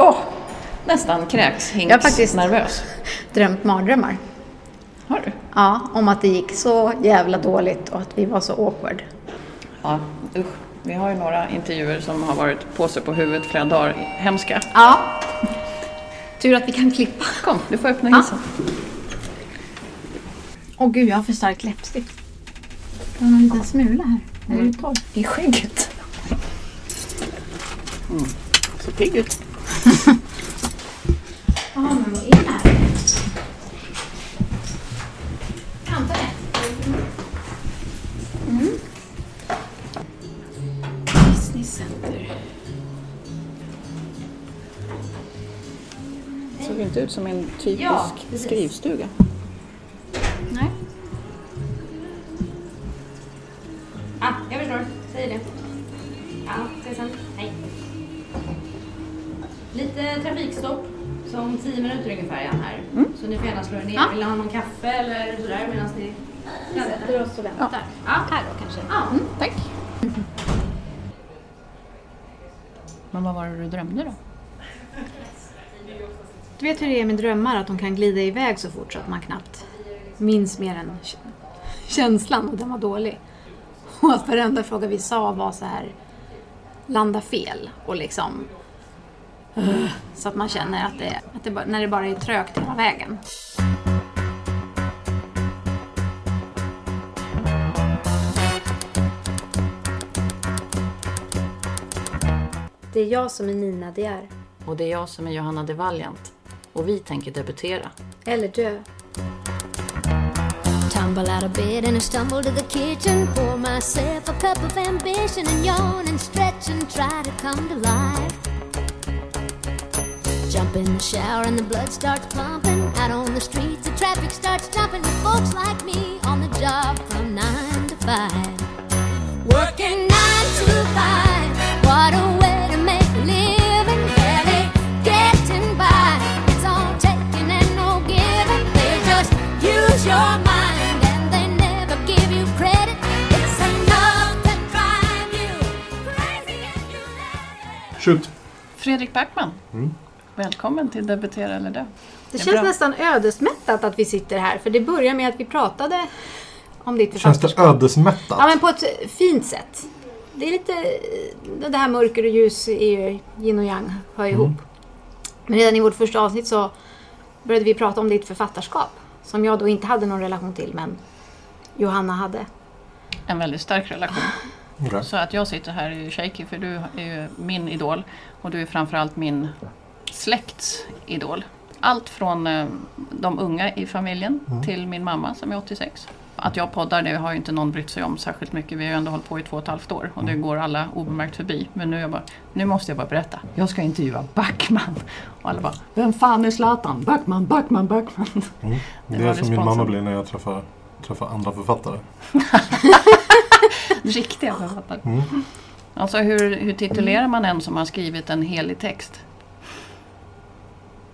Åh, nästan kräks, hinks, Jag har faktiskt- nervös. Drömt mardrömmar. Har du? Ja, om att det gick så jävla dåligt och att vi var så awkward. Ja, usch. Vi har ju några intervjuer som har varit på sig på huvudet flera dagar. Hemska. Ja. Tur att vi kan klippa. Kom, du får öppna hissen. Åh gud, jag har för stark läppstift. Jag har en liten smula här. Är du torr? I skägget. Mm. Ser pigg ut. Ja, men vad är det här? Kanta det. Mm. Business Center. Såg inte ut som en typisk Ja, precis. skrivstuga. Ni får gärna slå er ner. Ja. Vill ni ha någon kaffe eller sådär medan ni... Sätter oss och väntar. Ja. Här då kanske. Ja, tack. Men vad var det du drömde då? Du vet hur det är med drömmar, att de kan glida iväg så fort så att man knappt minns mer än känslan och den var dålig. Och att varenda fråga vi sa var så här landa fel och liksom så att man känner att det, att det bara, när det bara är trögt hela vägen. Det är jag som är Nina De är. Och det är jag som är Johanna de Valiant. Och vi tänker debutera. Eller dö. Tumble out of bed and I stumble to the kitchen. Pour myself a cup of ambition and yawn and stretch and try to come to life. Jump in the shower and the blood starts pumping. Out on the streets, the traffic starts jumping with folks like me on the job from nine to five. Working nine to five. What a way to make a living. Barely getting by. It's all taking and no giving. They just use your mind and they never give you credit. It's enough to drive you crazy and you let it. Shoot. Fredrik Backman. Hmm? Välkommen till Debutera eller dö. Det Det känns bra. nästan ödesmättat att vi sitter här, för det börjar med att vi pratade om ditt Känns det ödesmättat? Ja, men på ett fint sätt. Det är lite... Det här mörker och ljus är ju yin och yang, hör ihop. Mm. Men redan i vårt första avsnitt så började vi prata om ditt författarskap. Som jag då inte hade någon relation till, men Johanna hade. En väldigt stark relation. Så att jag sitter här är ju shaky för du är ju min idol. Och du är framförallt min släkts idol. Allt från eh, de unga i familjen till min mamma som är 86. Att jag poddar det har ju inte någon brytt sig om särskilt mycket. Vi har ju ändå hållit på i två och ett halvt år och det går alla obemärkt förbi. Men nu, jag bara, nu måste jag bara berätta. Jag ska intervjua Backman. Och alla bara, vem fan är Zlatan? Backman, Backman, Backman. Mm. Det Det är som min mamma blir när jag träffar, träffar andra författare. Riktiga författare. Mm. Alltså hur, hur titulerar man en som har skrivit en helig text?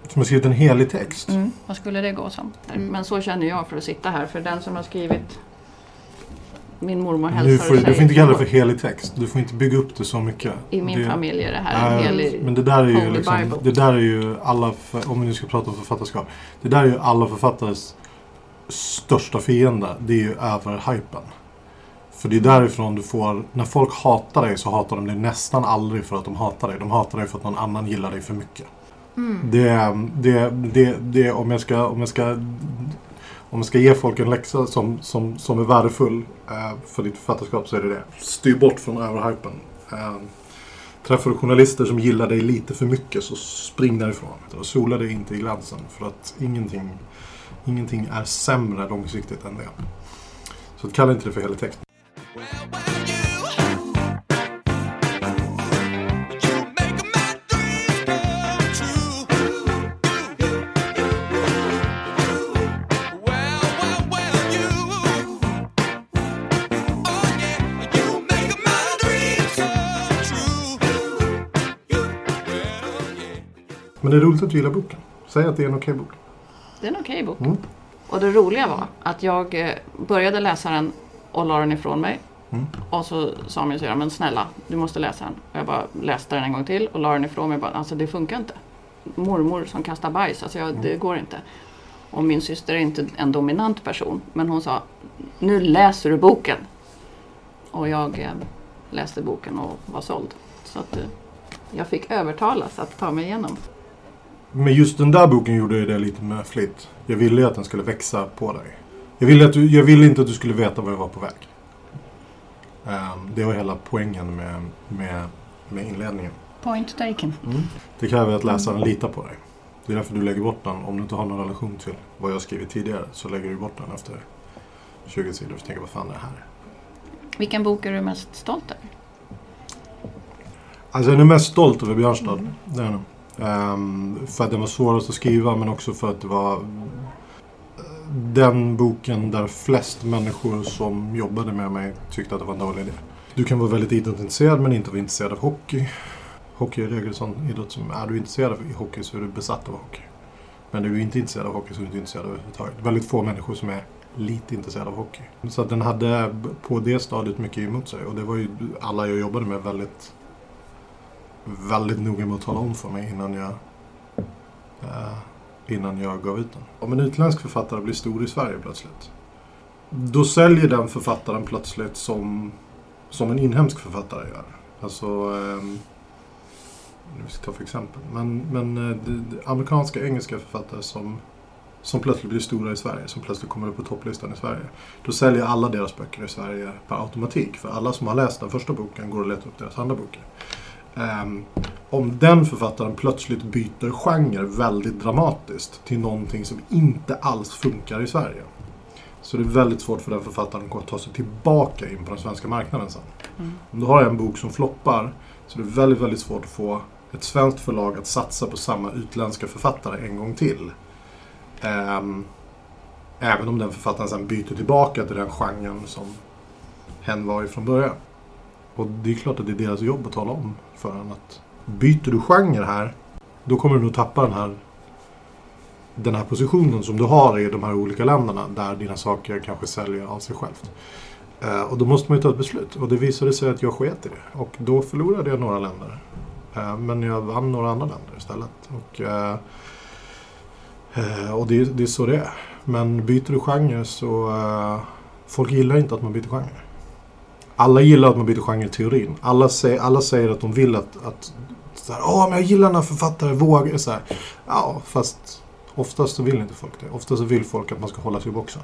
Som har skrivit en helig text. Mm. Vad skulle det gå som? Men så känner jag för att sitta här. För den som har skrivit Min mormor hälsar Nu och får, du säger får inte kalla det för helig text. Du får inte bygga upp det så mycket. I min det, familj är det här en helig... Men det där är ju liksom, Bible. det där är ju alla, för, om vi nu ska prata om författarskap. Det där är ju alla författares största fiende. Det är ju överhypen. För det är därifrån du får, när folk hatar dig så hatar de dig nästan aldrig för att de hatar dig. De hatar dig för att någon annan gillar dig för mycket. Det, det, det, det, om jag ska, om jag ska om jag ska ge folk en läxa som, som, som är värdefull eh, för ditt författarskap så är det det. Styr bort från överhypen. Eh, träffar du journalister som gillar dig lite för mycket så spring därifrån. Och sola dig inte i glansen för att ingenting, ingenting är sämre långsiktigt än det. Så kalla inte det för helig text. Det är roligt att du gillar boken. Säg att det är en okej bok. Det är en okej bok. Mm. Och det roliga var att jag eh, började läsa den och la den ifrån mig. Mm. Och så sa min syrra, men snälla, du måste läsa den. Och jag bara läste den en gång till och la den ifrån mig. Bara, alltså det funkar inte. mormor som kastar bajs. Alltså jag, det går inte. Och min syster är inte en dominant person. Men hon sa, nu läser du boken. Och jag eh, läste boken och var såld. Så att eh, jag fick övertalas att ta mig igenom. Men just den där boken gjorde jag det lite med flit. Jag ville ju att den skulle växa på dig. Jag ville, att du, jag ville inte att du skulle veta var jag var på väg. Ehm, det var hela poängen med, med, med inledningen. Point taken. Det kräver att läsaren litar på dig. Det är därför du lägger bort den. Om du inte har någon relation till vad jag skrivit tidigare så lägger du bort den efter 20 sidor och tänker vad fan är det här? Vilken bok är du mest stolt över? Alltså jag är mest stolt över Björnstad. Det är jag nog. Ehm, för att den var svårast att skriva men också för att det var den boken där flest människor som jobbade med mig tyckte att det var en dålig idé. Du kan vara väldigt idrottsintresserad men inte vara intresserad av hockey. Hockey är i regel sån idrott som är du intresserad av hockey så är du besatt av hockey. Men är du inte intresserad av hockey så är du inte intresserad överhuvudtaget. Väldigt få människor som är lite intresserade av hockey. Så att den hade på det stadiet mycket emot sig och det var ju alla jag jobbade med väldigt väldigt noga med att tala om för mig innan jag eh, innan jag gav ut den. Om en utländsk författare blir stor i Sverige plötsligt då säljer den författaren plötsligt som, som en inhemsk författare gör. Alltså eh, nu ska jag ta för exempel. Men, men eh, de, de amerikanska, engelska författare som, som plötsligt blir stora i Sverige, som plötsligt kommer upp på topplistan i Sverige. Då säljer alla deras böcker i Sverige per automatik. För alla som har läst den första boken går och letar upp deras andra böcker. Ehm, om den författaren plötsligt byter genre väldigt dramatiskt till någonting som inte alls funkar i Sverige. Så det är väldigt svårt för den författaren att ta sig tillbaka in på den svenska marknaden sen. Om du har en bok som floppar så är det väldigt, väldigt svårt att få ett svenskt förlag att satsa på samma utländska författare en gång till. Ehm, även om den författaren sen byter tillbaka till den genren som hen var i från början. Och det är klart att det är deras jobb att tala om för en att byter du genre här, då kommer du nog tappa den här den här positionen som du har i de här olika länderna där dina saker kanske säljer av sig självt. Eh, och då måste man ju ta ett beslut. Och det visade sig att jag sket i det. Och då förlorade jag några länder. Eh, men jag vann några andra länder istället. Och, eh, eh, och det, det är så det är. Men byter du genre så... Eh, folk gillar inte att man byter genre. Alla gillar att man byter genre i teorin. Alla, säger, alla säger att de vill att... att så här, Åh, men jag gillar när författare vågar. Så här. Ja, fast oftast så vill inte folk det. Oftast så vill folk att man ska hålla sig i boxen.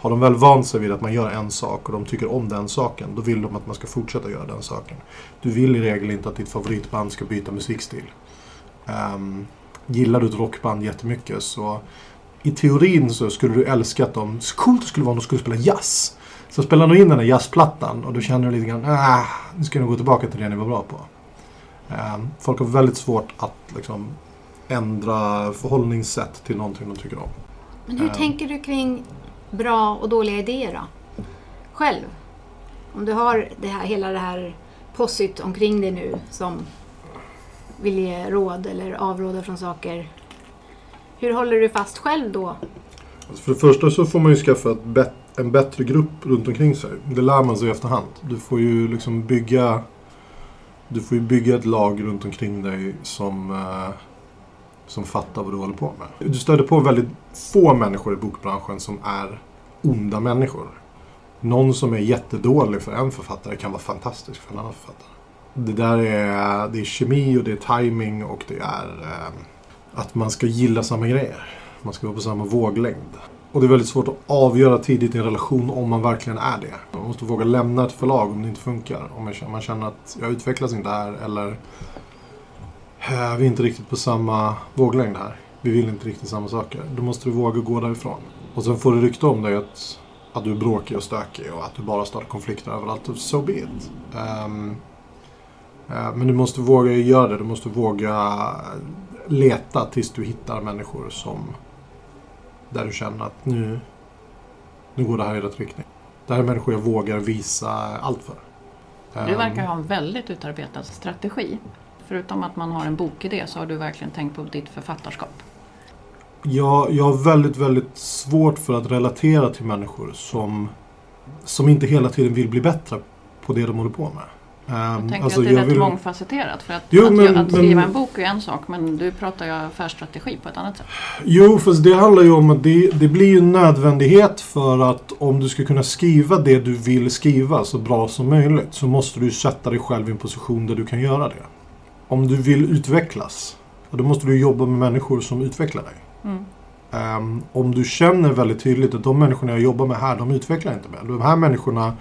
Har de väl vant sig vid att man gör en sak och de tycker om den saken, då vill de att man ska fortsätta göra den saken. Du vill i regel inte att ditt favoritband ska byta musikstil. Um, gillar du ett rockband jättemycket så i teorin så skulle du älska att de... Så coolt det skulle vara om de skulle spela jazz. Så spelar de in den här jazzplattan och då känner du lite grann ah, nu ska jag nog gå tillbaka till det ni var bra på. Um, folk har väldigt svårt att liksom ändra förhållningssätt till någonting de tycker om. Men hur Eh. tänker du kring bra och dåliga idéer då? Själv? Om du har det här, hela det här possit omkring dig nu som vill ge råd eller avråda från saker. Hur håller du fast själv då? Alltså för det första så får man ju skaffa ett bet- en bättre grupp runt omkring sig. Det lär man sig i efterhand. Du får ju liksom bygga Du får ju bygga ett lag runt omkring dig som eh, som fattar vad du håller på med. Du stöter på väldigt få människor i bokbranschen som är onda människor. Någon som är jättedålig för en författare kan vara fantastisk för en annan författare. Det där är, det är kemi och det är timing och det är eh, att man ska gilla samma grejer. Man ska vara på samma våglängd. Och det är väldigt svårt att avgöra tidigt i en relation om man verkligen är det. Man måste våga lämna ett förlag om det inte funkar. Om man känner- att jag utvecklas inte här eller äh, vi är inte riktigt på samma våglängd här. Vi vill inte riktigt samma saker. Då måste du våga gå därifrån. Och sen får du rykte om dig att, att du är bråkig och stökig och att du bara startar konflikter överallt. So be it. Um, uh, men du måste våga göra det. Du måste våga leta tills du hittar människor som där du känner att nu, nu går det här i rätt riktning. Det här är människor jag vågar visa allt för. Du Ehm, verkar ha en väldigt utarbetad strategi. Förutom att man har en bokidé så har du verkligen tänkt på ditt författarskap. Jag, jag har väldigt, väldigt svårt för att relatera till människor som, som inte hela tiden vill bli bättre på det de håller på med. Ehm, Jag tänker alltså, att det är rätt vill- mångfacetterat. För att, Jo, att, men- att skriva men- en bok är en sak men du pratar ju affärsstrategi på ett annat sätt. Jo, fast det handlar ju om att det, det blir ju en nödvändighet för att om du ska kunna skriva det du vill skriva så bra som möjligt så måste du sätta dig själv i en position där du kan göra det. Om du vill utvecklas, då måste du jobba med människor som utvecklar dig. Mm. Ehm, om du känner väldigt tydligt att de människorna jag jobbar med här, de utvecklar inte mig. De här människorna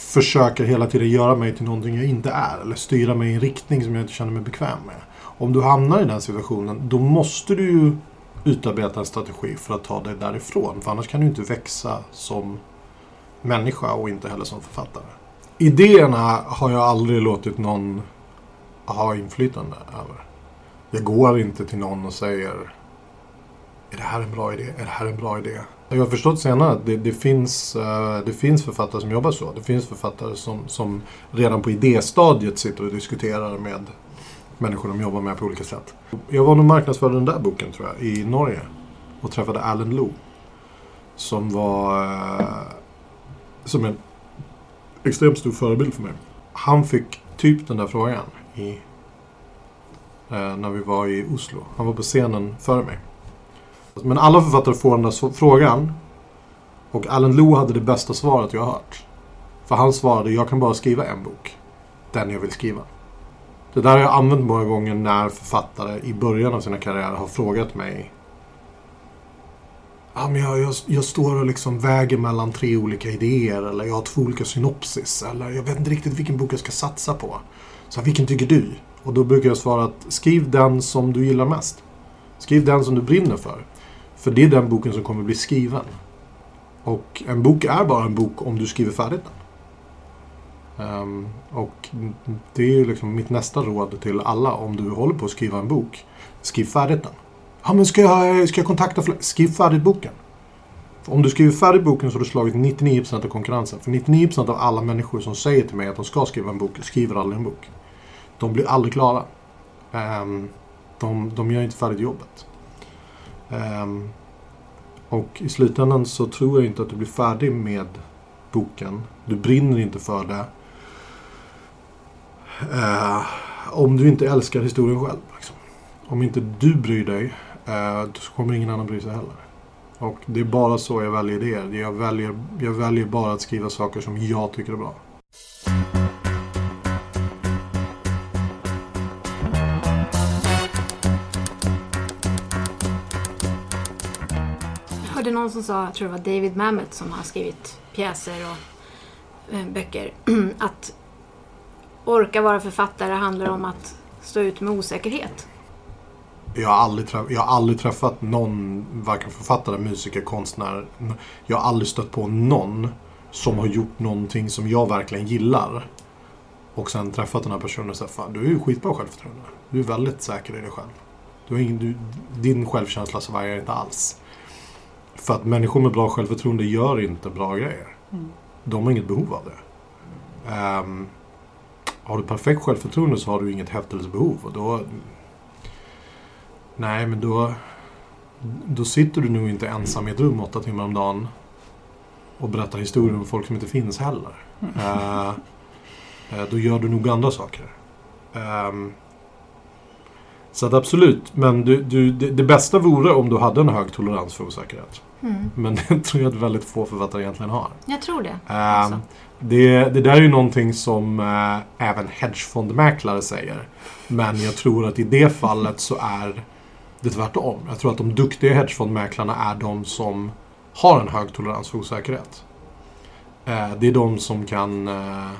försöker hela tiden göra mig till någonting jag inte är. Eller styra mig i en riktning som jag inte känner mig bekväm med. Om du hamnar i den situationen, då måste du ju utarbeta en strategi för att ta dig därifrån. För annars kan du inte växa som människa och inte heller som författare. Idéerna har jag aldrig låtit någon ha inflytande över. Jag går inte till någon och säger är det här en bra idé? Är det här en bra idé? Jag har förstått senare att det, det, finns, eh, det finns författare som jobbar så. Det finns författare som, som redan på idéstadiet sitter och diskuterar med människor de jobbar med på olika sätt. Jag var nog marknadsförde den där boken tror jag i Norge och träffade Alan Lou. Som var eh, som en extremt stor förebild för mig. Han fick typ den där frågan i, eh, när vi var i Oslo. Han var på scenen före mig. Men alla författare får den där frågan. Och Alan Lou hade det bästa svaret jag har hört. För han svarade, jag kan bara skriva en bok. Den jag vill skriva. Det där har jag använt många gånger när författare i början av sina karriärer har frågat mig. Ja, men jag, jag, jag står och liksom väger mellan tre olika idéer. Eller jag har två olika synopsis. Eller jag vet inte riktigt vilken bok jag ska satsa på. Så vilken tycker du? Och då brukar jag svara att skriv den som du gillar mest. Skriv den som du brinner för. För det är den boken som kommer bli skriven. Och en bok är bara en bok om du skriver färdigt den. Um, och det är ju liksom mitt nästa råd till alla om du håller på att skriva en bok. Skriv färdigt den. Ja, men ska jag, ska jag kontakta fler? Skriv färdigt boken. För om du skriver färdigt boken så har du slagit 99% av konkurrensen. För 99% av alla människor som säger till mig att de ska skriva en bok skriver aldrig en bok. De blir aldrig klara. Um, de, de gör inte färdigt jobbet. Um, och i slutändan så tror jag inte att du blir färdig med boken. Du brinner inte för det. Uh, om du inte älskar historien själv. Liksom. Om inte du bryr dig eh, uh, så kommer ingen annan bry sig heller. Och det är bara så jag väljer idéer. Jag väljer, jag väljer bara att skriva saker som jag tycker är bra. Hörde någon som sa, jag tror det var David Mamet som har skrivit pjäser och eh, böcker, att orka vara författare handlar om att stå ut med osäkerhet. Jag har, aldrig jag har aldrig träffat någon, varken författare, musiker, konstnär. Jag har aldrig stött på någon som har gjort någonting som jag verkligen gillar. Och sen träffat den här personen och sagt Fan, du är ju skitbra självförtroende. Du är väldigt säker i dig själv. Du har ingen, du, din självkänsla svajar inte alls. För att människor med bra självförtroende gör inte bra grejer. Mm. De har inget behov av det. Ehm, har du perfekt självförtroende så har du inget häftelsebehov. Och då, nej, men då, då sitter du nog inte ensam i ett rum åtta timmar om dagen och berättar historier om folk som inte finns heller. Eh, då gör du nog andra saker. Ehm, så att absolut, men du, du, det, det bästa vore om du hade en hög tolerans för osäkerhet. Men det tror jag att väldigt få författare egentligen har. Jag tror det. Alltså. det, det där är ju någonting som eh, även hedgefondmäklare säger. Men jag tror att i det fallet så är det tvärtom. Jag tror att de duktiga hedgefondmäklarna är de som har en hög tolerans för osäkerhet. Eh, det är de som kan eh,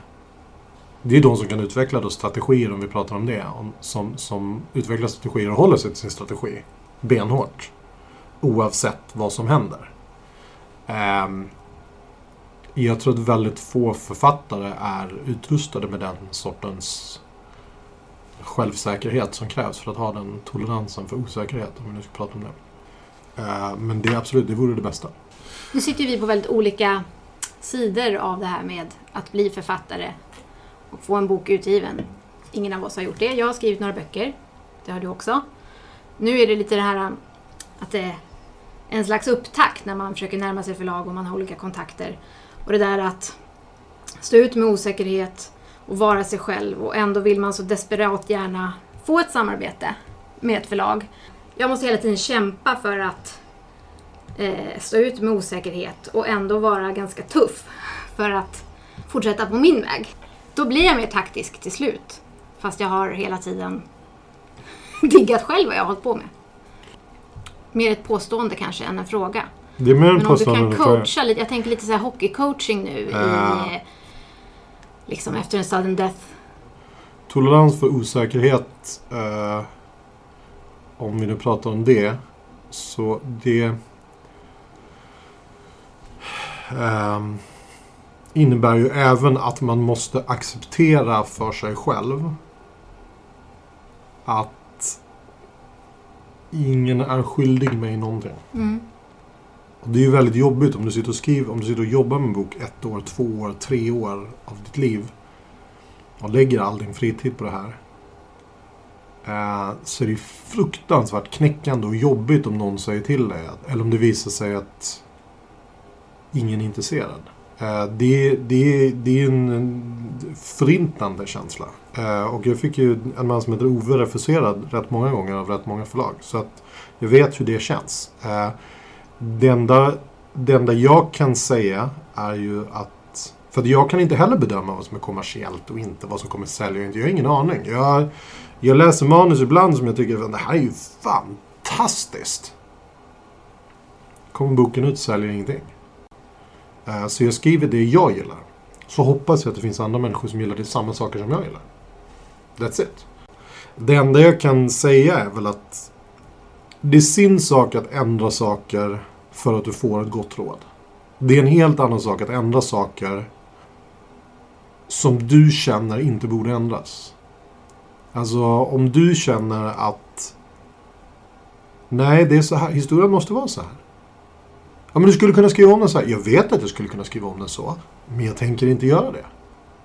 det är de som kan utveckla då strategier, om vi pratar om det. Om, som, som utvecklar strategier och håller sig till sin strategi benhårt. Oavsett vad som händer. Um, jag tror att väldigt få författare är utrustade med den sortens självsäkerhet som krävs för att ha den toleransen för osäkerhet, om vi nu ska prata om det. Uh, Men det är absolut, det vore det bästa. Nu sitter vi på väldigt olika sidor av det här med att bli författare få en bok utgiven. Ingen av oss har gjort det. Jag har skrivit några böcker. Det har du också. Nu är det lite det här äh, att det är en slags upptakt när man försöker närma sig förlag och man har olika kontakter. Och det där att stå ut med osäkerhet och vara sig själv och ändå vill man så desperat gärna få ett samarbete med ett förlag. Jag måste hela tiden kämpa för att eh, stå ut med osäkerhet och ändå vara ganska tuff för att fortsätta på min väg. Då blir jag mer taktisk till slut. Fast jag har hela tiden diggat själv vad jag har hållit på med. Mer ett påstående kanske än en fråga. Det är mer en Men om du kan coacha lite, jag tänker lite så här hockeycoaching nu Ja. i liksom efter en sudden death. Tolerans för osäkerhet, eh, om vi nu pratar om det, så det ehm, innebär ju även att man måste acceptera för sig själv att ingen är skyldig mig någonting. Mm. Och det är ju väldigt jobbigt om du sitter och skriver, om du sitter och jobbar med en bok ett år, två år, tre år av ditt liv och lägger all din fritid på det här. Eh, så är det fruktansvärt knäckande och jobbigt om någon säger till dig, eller om det visar sig att ingen är intresserad. Eh, det, det, det är en, en förintande känsla. Eh, och jag fick ju en man som heter Ove refuserad rätt många gånger av rätt många förlag. Så att jag vet hur det känns. Eh, det enda, det enda jag kan säga är ju att... För jag kan inte heller bedöma vad som är kommersiellt och inte, vad som kommer sälja och inte. Jag har ingen aning. Jag, jag läser manus ibland som jag tycker att det här är ju fantastiskt. Kommer boken ut säljer ingenting. Eh, så jag skriver det jag gillar. Så hoppas jag att det finns andra människor som gillar det samma saker som jag gillar. That's it. Det enda jag kan säga är väl att det är sin sak att ändra saker för att du får ett gott råd. Det är en helt annan sak att ändra saker som du känner inte borde ändras. Alltså om du känner att Nej, det är så här. Historien måste vara så här. Ja, men du skulle kunna skriva om den så här. Jag vet att jag skulle kunna skriva om den så. Men jag tänker inte göra det.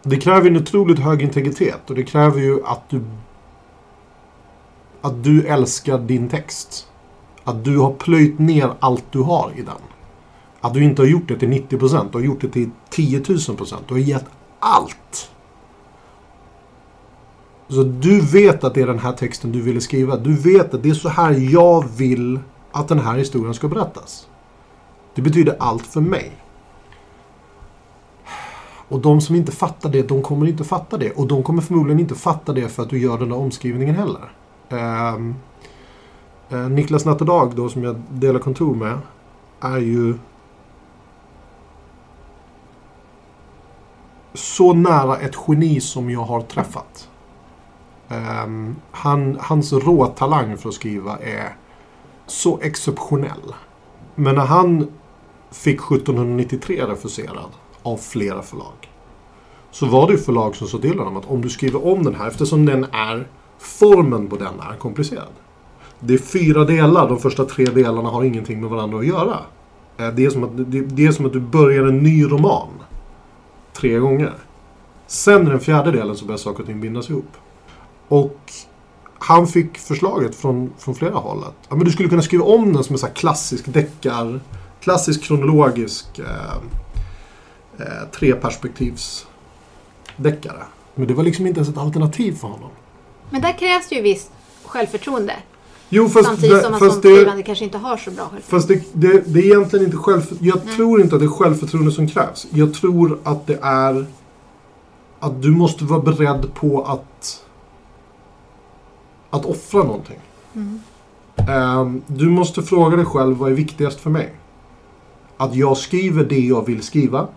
Det kräver en otroligt hög integritet och det kräver ju att du att du älskar din text. Att du har plöjt ner allt du har i den. Att du inte har gjort det till 90%, du har gjort det till 10 000%. Du har gett allt. Så du vet att det är den här texten du ville skriva. Du vet att det är så här jag vill att den här historien ska berättas. Det betyder allt för mig. Och de som inte fattar det, de kommer inte fatta det. Och de kommer förmodligen inte fatta det för att du gör den där omskrivningen heller. Ehm, eh, Niklas Nattedag då, som jag delar kontor med, är ju så nära ett geni som jag har träffat. Ehm, han, hans råtalang för att skriva är så exceptionell. Men när han fick 1793 refuserad av flera förlag. Så var det ju förlag som sa till honom att om du skriver om den här, eftersom den är, formen på den är komplicerad. Det är fyra delar, de första tre delarna har ingenting med varandra att göra. Eh, det är som att, det, det är som att du börjar en ny roman. Tre gånger. Sen i den fjärde delen så börjar saker och ting bindas ihop. Och han fick förslaget från, från flera håll att ja, men du skulle kunna skriva om den som en så här klassisk deckar, klassisk kronologisk eh, eh, treperspektivsdeckare. Men det var liksom inte ens ett alternativ för honom. Men där krävs ju visst självförtroende. Jo, fast, Samtidigt som man fast som det, skrivande kanske inte har så bra självförtroende. Fast det, det, det är egentligen inte själv... Jag Nej. tror inte att det är självförtroende som krävs. Jag tror att det är... Att du måste vara beredd på att... Att offra någonting. Mm. Ehm, du måste fråga dig själv vad är viktigast för mig? Att jag skriver det jag vill skriva.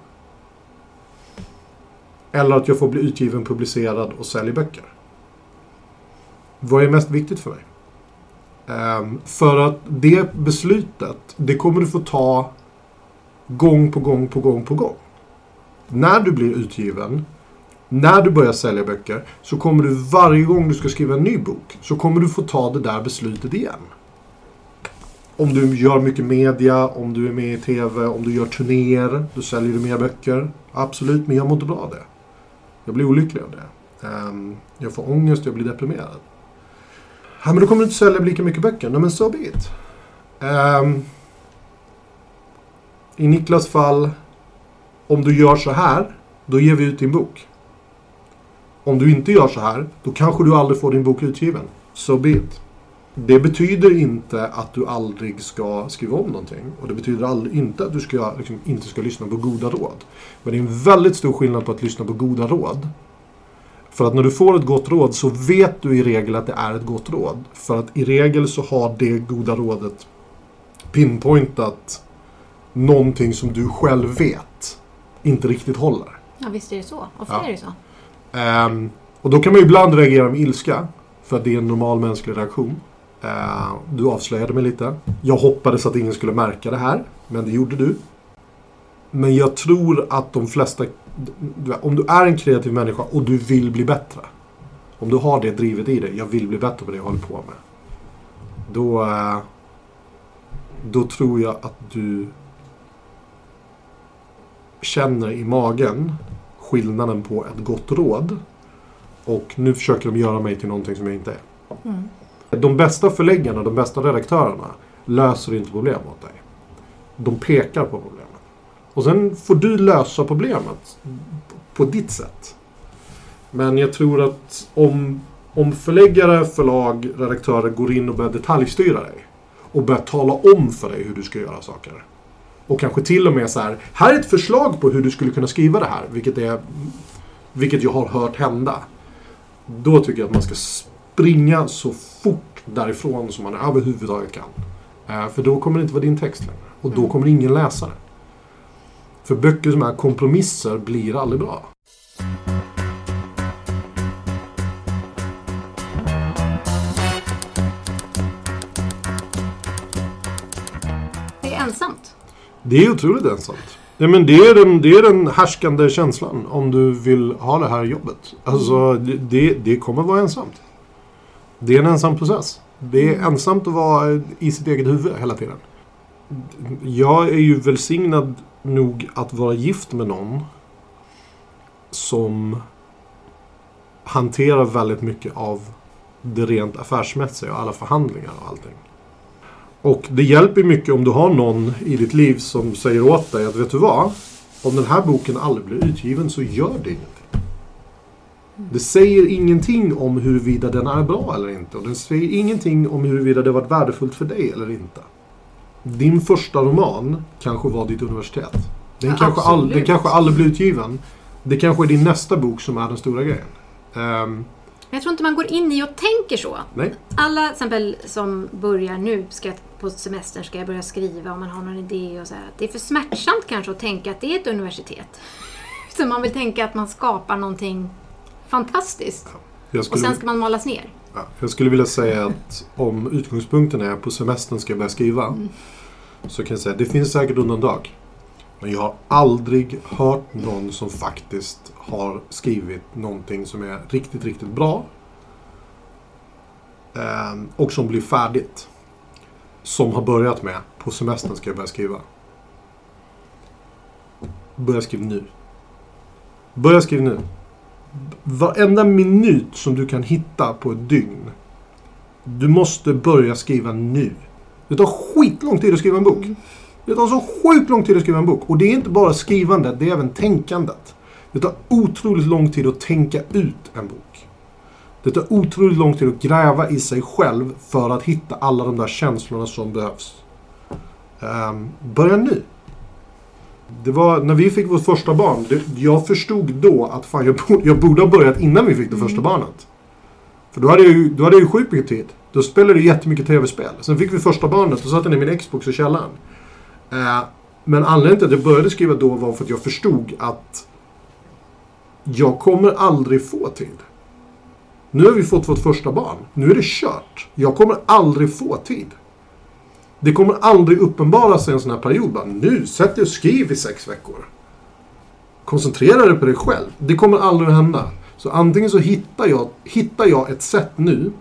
Eller att jag får bli utgiven, publicerad och säljer böcker. Vad är mest viktigt för mig? Um, för att det beslutet, det kommer du få ta gång på gång på gång på gång. När du blir utgiven, när du börjar sälja böcker, så kommer du varje gång du ska skriva en ny bok, så kommer du få ta det där beslutet igen. Om du gör mycket media, om du är med i TV, om du gör turnéer, då säljer du mer böcker. Absolut, men jag mår inte bra av det. Jag blir olycklig av det. Ehm, jag får ångest, jag blir deprimerad. Ja, men då kommer du inte sälja lika mycket böcker. Nej, men so be it. Ehm, I Niklas fall, om du gör så här, då ger vi ut din bok. Om du inte gör så här, då kanske du aldrig får din bok utgiven. So be it. Det betyder inte att du aldrig ska skriva om någonting. Och det betyder aldrig, inte att du ska, liksom, inte ska lyssna på goda råd. Men det är en väldigt stor skillnad på att lyssna på goda råd. För att när du får ett gott råd så vet du i regel att det är ett gott råd. För att i regel så har det goda rådet pinpointat någonting som du själv vet inte riktigt håller. Ja, visst är det så. Ofta Ja. är det så. Ehm, och då kan man ju ibland reagera med ilska. För att det är en normal mänsklig reaktion. Eh, du avslöjade mig lite. Jag hoppades att ingen skulle märka det här. Men det gjorde du. Men jag tror att de flesta... Om du är en kreativ människa och du vill bli bättre. Om du har det drivet i dig. Jag vill bli bättre på det jag håller på med. Då... Eh, då tror jag att du känner i magen skillnaden på ett gott råd och nu försöker de göra mig till någonting som jag inte är. Mm. De bästa förläggarna, de bästa redaktörerna löser inte problem åt dig. De pekar på problemet. Och sen får du lösa problemet på ditt sätt. Men jag tror att om, om förläggare, förlag, redaktörer går in och börjar detaljstyra dig och börjar tala om för dig hur du ska göra saker. Och kanske till och med så här, här är ett förslag på hur du skulle kunna skriva det här, vilket, är, vilket jag har hört hända. Då tycker jag att man ska springa så därifrån som man överhuvudtaget kan. Eh, för då kommer det inte vara din text längre. Och då Mm. kommer ingen läsa det. För böcker som är kompromisser blir aldrig bra. Det är ensamt. Det är otroligt ensamt. Ja, men det, är den, det är den härskande känslan om du vill ha det här jobbet. Alltså, det, det, det kommer vara ensamt. Det är en ensam process. Det är ensamt att vara i sitt eget huvud hela tiden. Jag är ju välsignad nog att vara gift med någon som hanterar väldigt mycket av det rent affärsmässiga och alla förhandlingar och allting. Och det hjälper mycket om du har någon i ditt liv som säger åt dig att vet du vad? Om den här boken aldrig blir utgiven så gör det ingenting. Det säger ingenting om huruvida den är bra eller inte. Och den säger ingenting om huruvida det varit värdefullt för dig eller inte. Din första roman kanske var ditt universitet. Den, Ja, kanske, all, den kanske aldrig blir utgiven. Det kanske är din nästa bok som är den stora grejen. Men jag tror inte man går in i och tänker så. nej. Alla till exempel som börjar nu, ska, på semestern ska jag börja skriva om man har någon idé och så här. Det är för smärtsamt kanske att tänka att det är ett universitet. Så man vill tänka att man skapar någonting fantastiskt. Och skulle, sen ska man malas ner. ja, jag skulle vilja säga att om utgångspunkten är på semestern ska jag börja skriva. Mm. Så kan jag säga, det finns säkert undantag. Men jag har aldrig hört någon som faktiskt har skrivit någonting som är riktigt, riktigt bra. Ehm, och som blir färdigt. Som har börjat med, på semestern ska jag börja skriva. Börja skriva nu. Börja skriva nu. Varenda minut som du kan hitta på ett dygn. Du måste börja skriva nu. Det tar skitlång tid att skriva en bok. Det tar så sjukt lång tid att skriva en bok. Och det är inte bara skrivandet, det är även tänkandet. Det tar otroligt lång tid att tänka ut en bok. Det tar otroligt lång tid att gräva i sig själv för att hitta alla de där känslorna som behövs. Ehm, börja nu. Det var när vi fick vårt första barn. Det, jag förstod då att fan, jag, borde, jag borde ha börjat innan vi fick det första barnet. För då hade jag ju, då hade jag ju sjukt mycket tid. Då spelade jag jättemycket tv-spel. Sen fick vi första barnet och satte jag ner min Xbox i källaren. Eh, men anledningen till att jag började skriva då var för att jag förstod att jag kommer aldrig få tid. Nu har vi fått vårt första barn. Nu är det kört. Jag kommer aldrig få tid. Det kommer aldrig uppenbara sig en sån här period. Bara, nu, sätt dig och skriv i sex veckor. Koncentrera dig på dig själv. Det kommer aldrig att hända. Så antingen så hittar jag, hittar jag ett sätt nu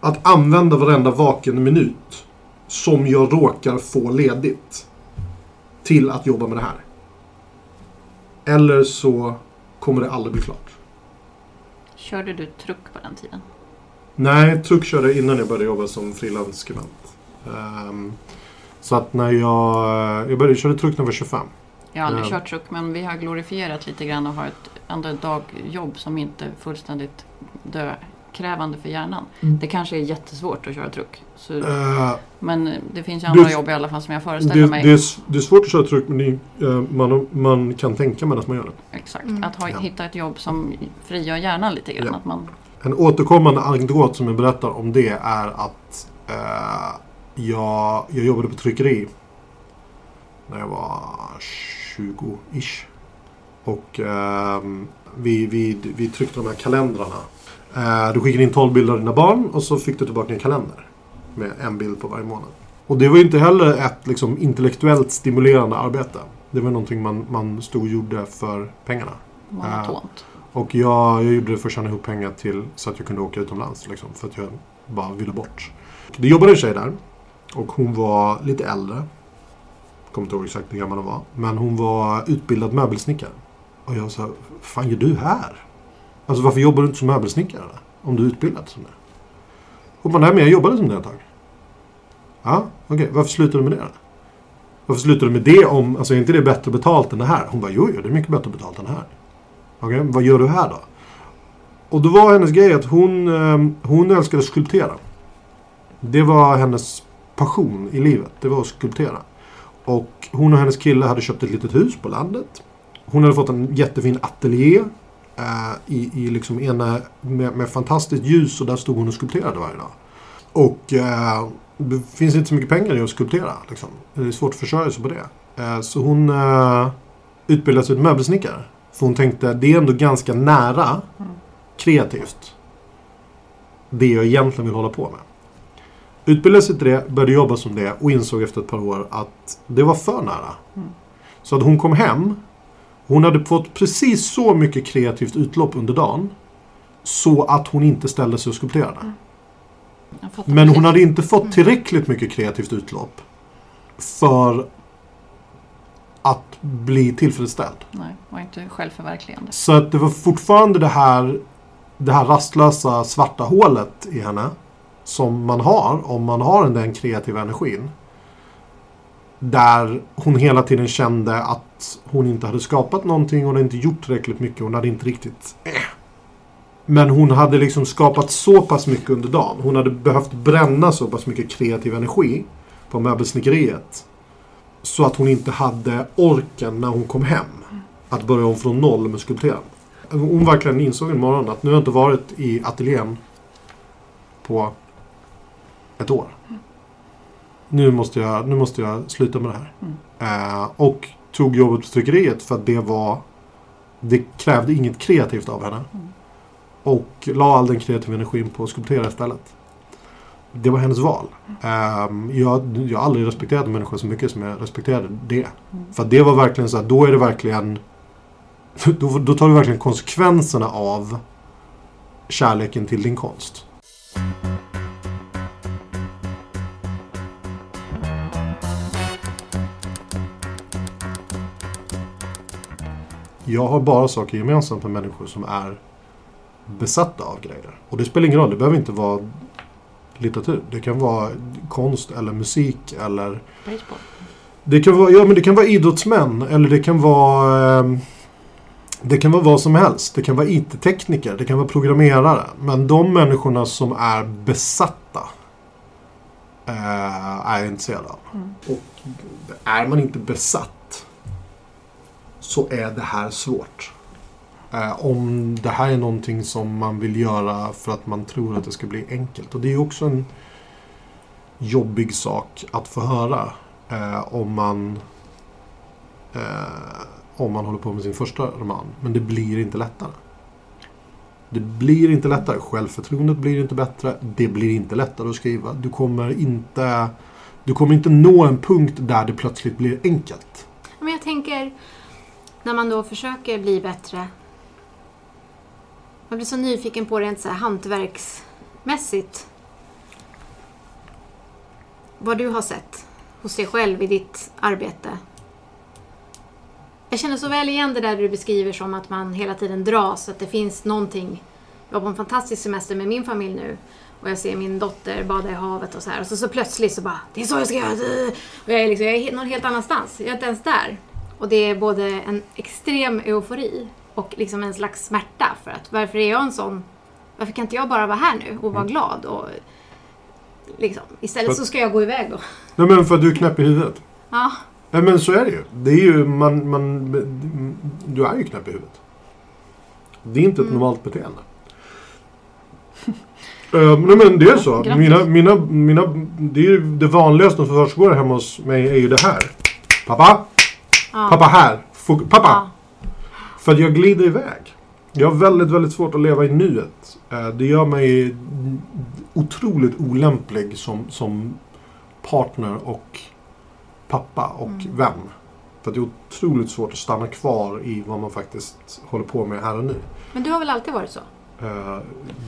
att använda varenda vaken minut som jag råkar få ledigt till att jobba med det här. Eller så kommer det aldrig bli klart. Körde du truck på den tiden? Nej, truck körde jag innan jag började jobba som frilansskribent. Ehm, så att när jag... Jag började köra truck när jag var 25. Jag har aldrig Ja. kört truck men vi har glorifierat lite grann och har ett, ändå ett dagjobb som inte är fullständigt dökrävande för hjärnan. Mm. Det kanske är jättesvårt att köra truck. Så, Eh, men det finns ju andra det- jobb i alla fall som jag föreställer det, mig. det, är, det är svårt att köra truck men det, eh, man, man kan tänka medan man gör det. Exakt, Mm. att ha, Ja. hitta ett jobb som frigör hjärnan lite grann. Ja. Att man, En återkommande anekdot som jag berättar om det är att eh, jag, jag jobbade på tryckeri när jag var 20-ish. Och ehm, vi, vi, vi tryckte de här kalendrarna. Eh, du skickade in 12 bilder av dina barn och så fick du tillbaka en kalender. Med en bild på varje månad. Och det var ju inte heller ett liksom, intellektuellt stimulerande arbete. Det var någonting man, man stod och gjorde för pengarna. monotont. Och jag, jag gjorde det för att tjäna ihop pengar till så att jag kunde åka utomlands. Liksom, för att jag bara ville bort. Det jobbade en tjej där. Och hon var lite äldre. Kommer inte ihåg exakt hur gammal hon var. Men hon var utbildad möbelsnickare. Och jag sa, vad fan gör du här? Alltså varför jobbar du inte som möbelsnickare? Om du är utbildad som det. Hon bara, nej men jag jobbade som det ett tag. Ja, okej. Varför slutade du med det då? Varför slutade du med det om, alltså är inte det bättre betalt än det här? Hon bara, jo, jo det är mycket bättre betalt än det här. Okej, vad gör du här då? Och då var hennes grej att hon, eh, hon älskade att skulptera. Det var hennes passion i livet. Det var att skulptera. Och hon och hennes kille hade köpt ett litet hus på landet. Hon hade fått en jättefin ateljé. Eh, i, i liksom ena, med, med fantastiskt ljus och där stod hon och skulpterade varje dag. Och eh, det finns inte så mycket pengar i att skulptera. Liksom. Det är svårt att försörja sig på det. Eh, så hon eh, utbildade sig till möbelsnickare. För hon tänkte det är ändå ganska nära kreativt. Det jag egentligen vill hålla på med. Utbildade sig till det, började jobba som det och insåg efter ett par år att det var för nära. Mm. Så att hon kom hem. Hon hade fått precis så mycket kreativt utlopp under dagen. Så att hon inte ställde sig och skulpterade. Fattar Men hon hade inte fått tillräckligt mycket kreativt utlopp. För att bli tillfredsställd. Nej, var inte självförverkligande. Så att det var fortfarande det här, det här rastlösa svarta hålet i henne. Som man har om man har den kreativa energin. Där hon hela tiden kände att hon inte hade skapat någonting. Hon hade inte gjort tillräckligt mycket. Hon hade inte riktigt... Äh. Men hon hade liksom skapat så pass mycket under dagen. Hon hade behövt bränna så pass mycket kreativ energi på möbelsnickeriet. Så att hon inte hade orken när hon kom hem. Att börja om från noll med skulpteran. Hon verkligen insåg en morgon att nu har jag inte varit i ateljén på ett år. Nu måste jag, nu måste jag sluta med det här. Eh, och tog jobbet på tryckeriet för att det var det krävde inget kreativt av henne. Och la all den kreativa energin på att skulptera istället. Det var hennes val. Ehm, jag, jag har aldrig respekterat en människa så mycket som jag respekterade det. För att det var verkligen så att då är det verkligen då, då tar du verkligen konsekvenserna av kärleken till din konst. Jag har bara saker gemensamt med människor som är besatta av grejer. Och det spelar ingen roll, det behöver inte vara litteratur. Det kan vara konst eller musik eller Baseball. det kan vara, ja, men det kan vara idrottsmän eller det kan vara ehm, det kan vara vad som helst. Det kan vara IT-tekniker, det kan vara programmerare. Men de människorna som är besatta eh, är jag intresserad av. Mm. Och är man inte besatt så är det här svårt. Eh, om det här är någonting som man vill göra för att man tror att det ska bli enkelt. Och det är ju också en jobbig sak att få höra eh, om man eh, om man håller på med sin första roman. Men det blir inte lättare. Det blir inte lättare. Självförtroendet blir inte bättre. Det blir inte lättare att skriva. Du kommer inte, du kommer inte nå en punkt där det plötsligt blir enkelt. Men jag tänker, när man då försöker bli bättre. Man blir så nyfiken på rent så här hantverksmässigt. Vad du har sett hos dig själv i ditt arbete. Jag känner så väl igen det där du beskriver som att man hela tiden dras, att det finns någonting. Jag var på en fantastisk semester med min familj nu och jag ser min dotter bada i havet och så här. Och så, så plötsligt så bara, det är så jag ska göra. Och jag är, liksom, jag är någon helt annanstans. Jag är inte ens där. Och det är både en extrem eufori och liksom en slags smärta. För att varför är jag en sån... Varför kan inte jag bara vara här nu och vara glad? Och liksom, istället så ska jag gå iväg då. Nej men för att du är knäpp i huvudet. Ja, Nej men så är det ju. Det är ju man, man, du är ju knäpp i huvudet. Det är inte ett Mm. normalt beteende. Uh, nej men det är så. Grattis. Mina, mina, mina, det, är ju det vanligaste som försiggår hemma hos mig är ju det här. Pappa! Ja. Pappa här! Fok- pappa! Ja. För jag glider iväg. Jag har väldigt, väldigt svårt att leva i nuet. Eh, Det gör mig otroligt olämplig som, som partner och pappa och Mm. vän. För det är otroligt svårt att stanna kvar i vad man faktiskt håller på med här och nu. Men du har väl alltid varit så? Eh,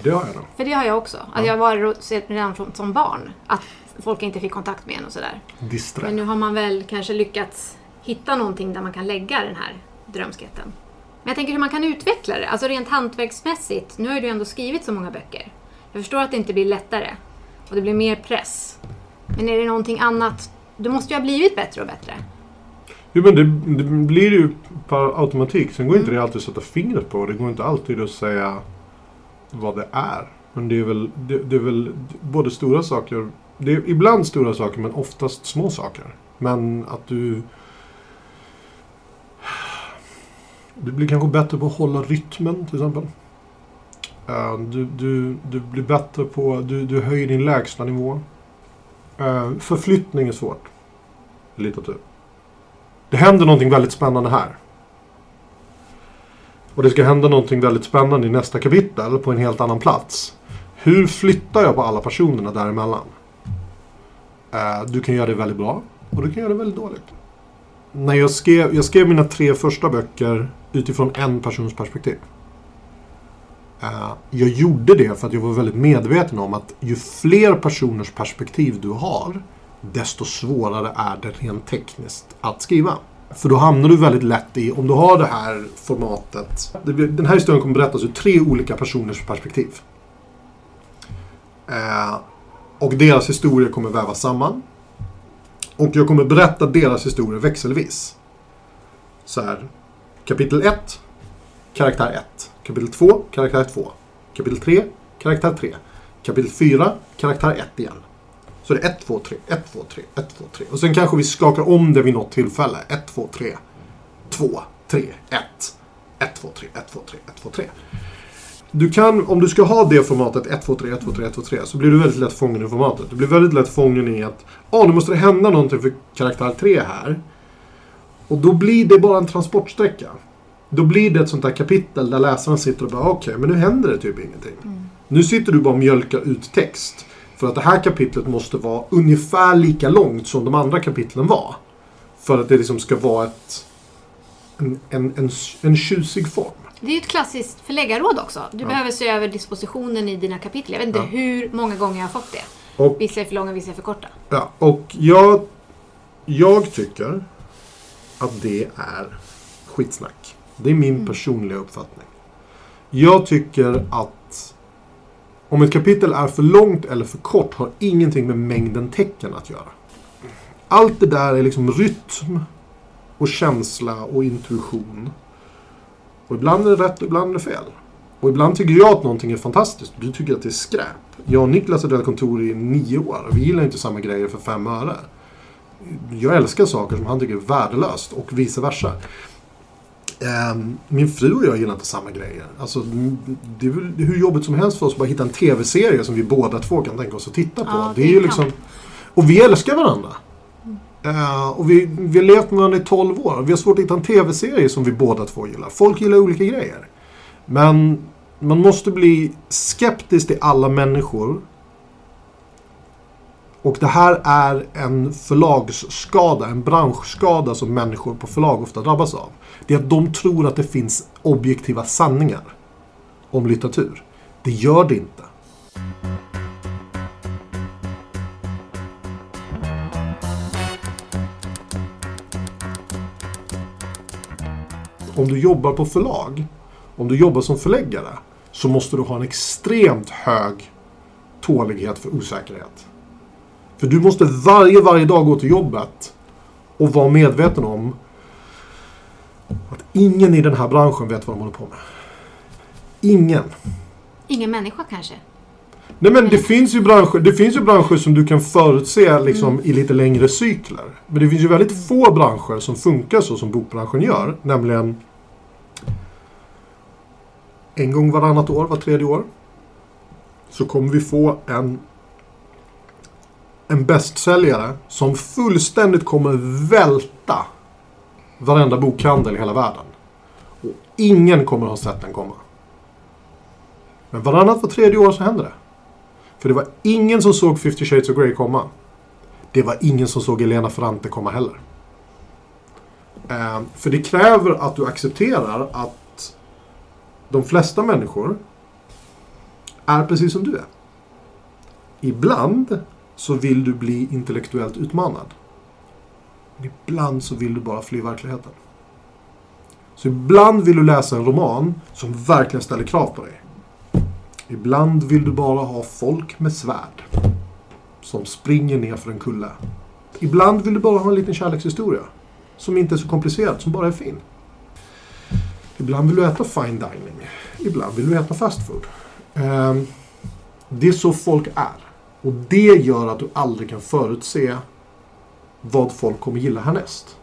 Det har jag nog. För det har jag också. Att Ja. jag var redan från, som barn. Att folk inte fick kontakt med en och sådär. Disträ. Men nu har man väl kanske lyckats hitta någonting där man kan lägga den här drömsketten. Men jag tänker hur man kan utveckla det. Alltså rent hantverksmässigt. Nu har du ändå skrivit så många böcker. Jag förstår att det inte blir lättare. Och det blir mer press. Men är det någonting annat? Du måste ju ha blivit bättre och bättre. Jo men det, det blir ju per automatik. Sen går inte Mm. det alltid att sätta fingret på. Det går inte alltid att säga vad det är. Men det är väl, det, det är väl både stora saker. Det är ibland stora saker men oftast små saker. Men att du... Du blir kanske bättre på att hålla rytmen till exempel. Eh, du, du, du blir bättre på... Du, du höjer din lägsta nivå. Eh, förflyttning är svårt. Litteratur. Typ. Det händer någonting väldigt spännande här. Och det ska hända någonting väldigt spännande i nästa kapitel på en helt annan plats. Hur flyttar jag på alla personerna däremellan? Eh, du kan göra det väldigt bra och du kan göra det väldigt dåligt. När jag skrev, jag skrev mina tre första böcker utifrån en persons perspektiv. Eh, jag gjorde det för att jag var väldigt medveten om att ju fler personers perspektiv du har desto svårare är det rent tekniskt att skriva. För då hamnar du väldigt lätt i, om du har det här formatet. Den här historien kommer berättas ur tre olika personers perspektiv. Eh, och deras historier kommer vävas samman. Och jag kommer berätta deras historier växelvis. Så här, kapitel 1, karaktär 1. Kapitel 2, karaktär 2. Kapitel 3, karaktär 3. Kapitel 4, karaktär 1 igen. Så det är 1, 2, 3, 1, 2, 3, 1, 2, 3. Och sen kanske vi skakar om det vid något tillfälle. 1, 2, 3, 2, 3, 1. 1, 2, 3, 1, 2, 3, 1, 2, 3. Du kan, om du ska ha det formatet 1, 2, 3, 1, 2, 3, 1, 2, 3 så blir du väldigt lätt fången i formatet. Du blir väldigt lätt fången i att ah, nu måste det hända någonting för karaktär 3 här. Och då blir det bara en transportsträcka. Då blir det ett sånt där kapitel där läsaren sitter och bara okej, men nu händer det typ ingenting. Nu sitter du bara och mjölkar ut text. För att det här kapitlet måste vara ungefär lika långt som de andra kapitlen var. För att det liksom ska vara ett, en, en, en, en tjusig form. Det är ju ett klassiskt förläggarråd också. Du Ja. behöver se över dispositionen i dina kapitel. Jag vet inte Ja. hur många gånger jag har fått det. Och, Vissa är för långa, vissa är för korta. ja, och jag, jag tycker att det är skitsnack. Det är min personliga uppfattning. Jag tycker att om ett kapitel är för långt eller för kort har ingenting med mängden tecken att göra. Allt det där är liksom rytm och känsla och intuition. Och ibland är det rätt och ibland är det fel. Och ibland tycker jag att någonting är fantastiskt. Du tycker att det är skräp. Jag och Niklas har delat kontor i nio år. Vi gillar inte samma grejer för fem öre. Jag älskar saker som han tycker är värdelöst och vice versa. Ehm, Min fru och jag gillar inte samma grejer. Alltså, det är väl hur jobbigt som helst för oss att bara hitta en tv-serie som vi båda två kan tänka oss att titta på. Ja, det är ju liksom... Och vi älskar varandra. Eh, och vi, vi har levt med varandra i 12 år. Vi har svårt att hitta en tv-serie som vi båda två gillar. Folk gillar olika grejer. Men man måste bli skeptisk till alla människor. Och det här är en förlagsskada, en branschskada som människor på förlag ofta drabbas av. Det är att de tror att det finns objektiva sanningar om litteratur. Det gör det inte. Om du jobbar på förlag, om du jobbar som förläggare, så måste du ha en extremt hög tålighet för osäkerhet. För du måste varje, varje dag gå till jobbet och vara medveten om Ingen i den här branschen vet vad de håller på med. Ingen. Ingen människa kanske? Nej men det finns ju branscher, det finns ju branscher som du kan förutse liksom i lite längre cykler. Men det finns ju väldigt få branscher som funkar så som bokbranschen gör. Nämligen en gång varannat år, var tredje år. Så kommer vi få en en bästsäljare som fullständigt kommer välta varenda bokhandel i hela världen. Och ingen kommer ha sett den komma. Men varannat var tredje år så händer det. För det var ingen som såg 50 Shades of Grey komma. Det var ingen som såg Elena Ferrante komma heller. Eh, för det kräver att du accepterar att de flesta människor är precis som du är. Ibland så vill du bli intellektuellt utmanad. Ibland så vill du bara fly verkligheten. Så ibland vill du läsa en roman som verkligen ställer krav på dig. Ibland vill du bara ha folk med svärd. Som springer ner för en kulle. Ibland vill du bara ha en liten kärlekshistoria. Som inte är så komplicerad, som bara är fin. Ibland vill du äta fine dining. Ibland vill du äta fast food. Ehm, det är så folk är. Och det gör att du aldrig kan förutse vad folk kommer gilla härnäst.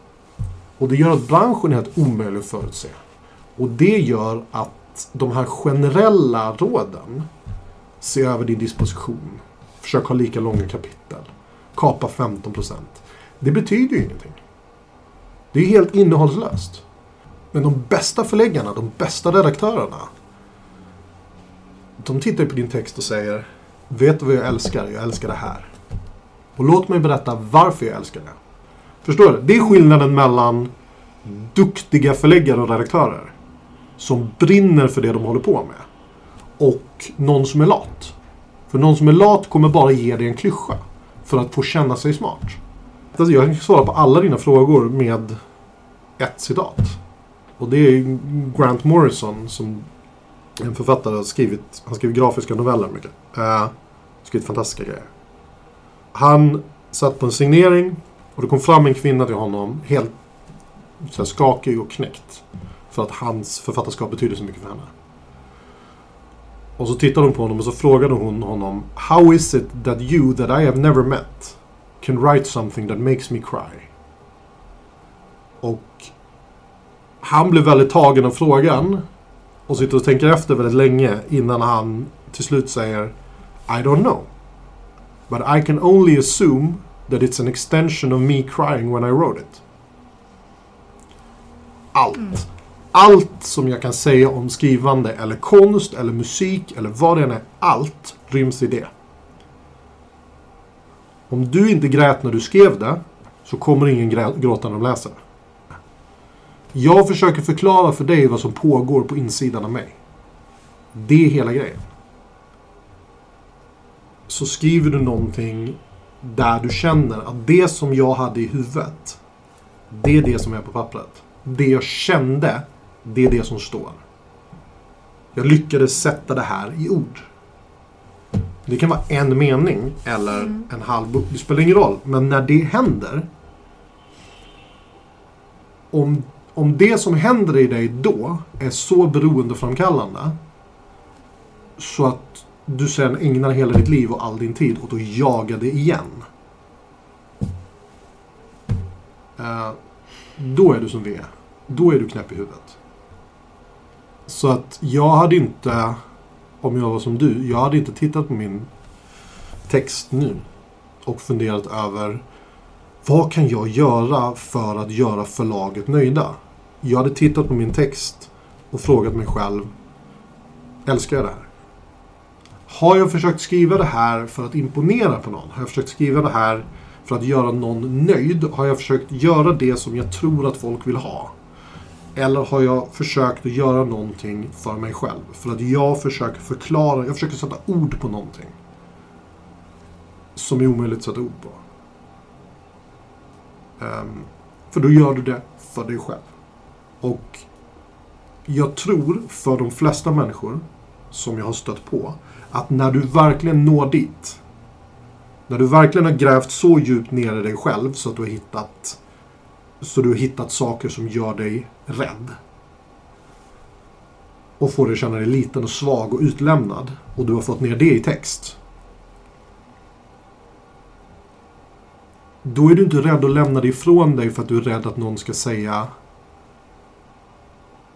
Och det gör att branschen är helt omöjlig att förutse. Och det gör att de här generella råden, se över din disposition, försök ha lika långa kapitel, kapa 15%. Det betyder ju ingenting. Det är helt innehållslöst. Men de bästa förläggarna, de bästa redaktörerna, de tittar på din text och säger Vet du vad jag älskar? Jag älskar det här. Och låt mig berätta varför jag älskar det. Förstår du? Det är skillnaden mellan duktiga förläggare och redaktörer. Som brinner för det de håller på med. Och någon som är lat. För någon som är lat kommer bara ge dig en klyscha. För att få känna sig smart. Alltså jag kan svara på alla dina frågor med ett citat. Och det är Grant Morrison som en författare har skrivit. Han skriver grafiska noveller mycket. Uh, skrivit fantastiska grejer. Han satt på en signering och det kom fram en kvinna till honom helt så här, skakig och knäckt. För att hans författarskap betyder så mycket för henne. Och så tittade hon på honom och så frågade hon honom How is it that you that I have never met can write something that makes me cry? Och han blev väldigt tagen av frågan och sitter och tänker efter väldigt länge innan han till slut säger i don't know. But I can only assume that it's an extension of me crying when I wrote it. Allt. Mm. Allt som jag kan säga om skrivande eller konst eller musik eller vad det än är. Allt ryms i det. Om du inte grät när du skrev det så kommer ingen gråta när de läser det. Jag försöker förklara för dig vad som pågår på insidan av mig. Det är hela grejen. Så skriver du någonting där du känner att det som jag hade i huvudet, det är det som är på pappret. Det jag kände, det är det som står. Jag lyckades sätta det här i ord. Det kan vara en mening eller mm. en halv bok. Det spelar ingen roll. Men när det händer. Om om det som händer i dig då är så beroendeframkallande så att du sen ägnar hela ditt liv och all din tid åt att jaga det igen. Uh, då är du som vi är. Då är du knäpp i huvudet. Så att jag hade inte, om jag var som du, jag hade inte tittat på min text nu och funderat över vad kan jag göra för att göra förlaget nöjda? Jag hade tittat på min text och frågat mig själv. Älskar jag det här? Har jag försökt skriva det här för att imponera på någon? Har jag försökt skriva det här för att göra någon nöjd? Har jag försökt göra det som jag tror att folk vill ha? Eller har jag försökt att göra någonting för mig själv? För att jag försöker förklara, jag försöker sätta ord på någonting. Som är omöjligt att sätta ord på. Um, för då gör du det för dig själv. Och jag tror för de flesta människor som jag har stött på att när du verkligen når dit. När du verkligen har grävt så djupt ner i dig själv så att du har hittat så du har hittat saker som gör dig rädd. och får dig att känna dig liten och svag och utlämnad och du har fått ner det i text. Då är du inte rädd att lämna det ifrån dig för att du är rädd att någon ska säga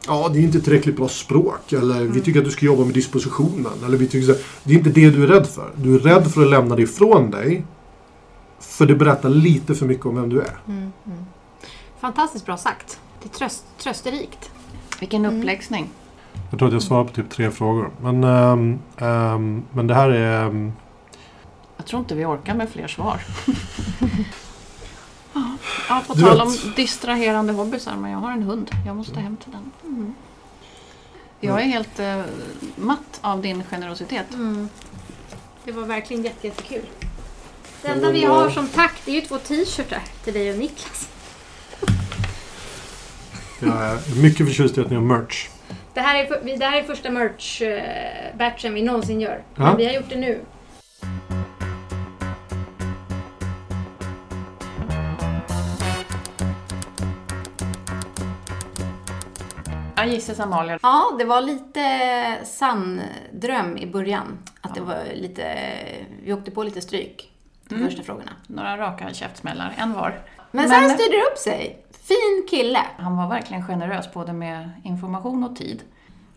Ja, det är inte tillräckligt bra språk. Eller vi tycker att du ska jobba med dispositionen. Eller vi tycker så, det är inte det du är rädd för. Du är rädd för att lämna det ifrån dig. För det berättar lite för mycket om vem du är. Fantastiskt bra sagt. Det är tröst, trösterikt. Vilken uppläxning. Jag tror att jag svarar på typ tre frågor. Men, ehm, ehm, men det här är... ehm, Jag tror inte vi orkar med fler svar. Ja, på Du tal om vet- distraherande hobbysar, men jag har en hund. Jag måste hem till den. Jag är helt eh, matt av din generositet. Det var verkligen jätte, jättekul. Det enda vi har som tack det är ju två t-shirtar till dig och Niklas. Jag är mycket förtjust i att ni har merch. Det här är, det här är första merch-batchen vi någonsin gör. Ja. Men vi har gjort det nu. Gissar Amalia. Ja, det var lite sann dröm i början. Att det var lite... Vi åkte på lite stryk de första frågorna. Några raka käftsmällar, en var. Men sen styrde det upp sig. Fin kille. Han var verkligen generös både med information och tid.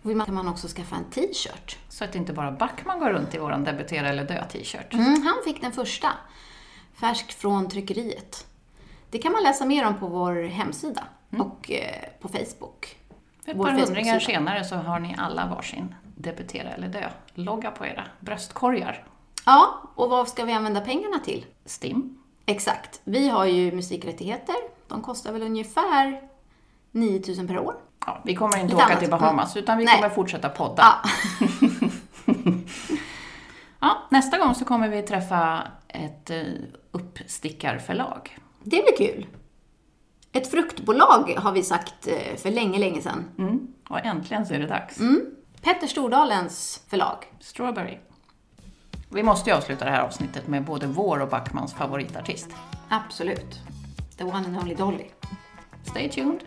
Vill man kan man också skaffa en t-shirt. Så att inte bara Backman går runt i våran debutera eller dö t-shirt. Mm, han fick den första. Färsk från tryckeriet. Det kan man läsa mer om på vår hemsida och eh, på Facebook. Ett par hundringar senare så har ni alla varsin debutera eller dö. Logga på era bröstkorgar. Ja, och vad ska vi använda pengarna till? Stim. Exakt. Vi har ju musikrättigheter. De kostar väl ungefär 9000 per år. Ja, vi kommer inte Lite åka annat. till Bahamas utan vi Nej. kommer fortsätta podda. Ja, Ja, nästa gång så kommer vi träffa ett eh, uppstickarförlag. det blir kul. Ett fruktbolag har vi sagt eh, för länge, länge sedan. Mm. Och äntligen så är det dags. Petter Stordalens förlag. Strawberry. Vi måste ju avsluta det här avsnittet med både vår och Backmans favoritartist. Absolut. The one and only Dolly. Stay tuned.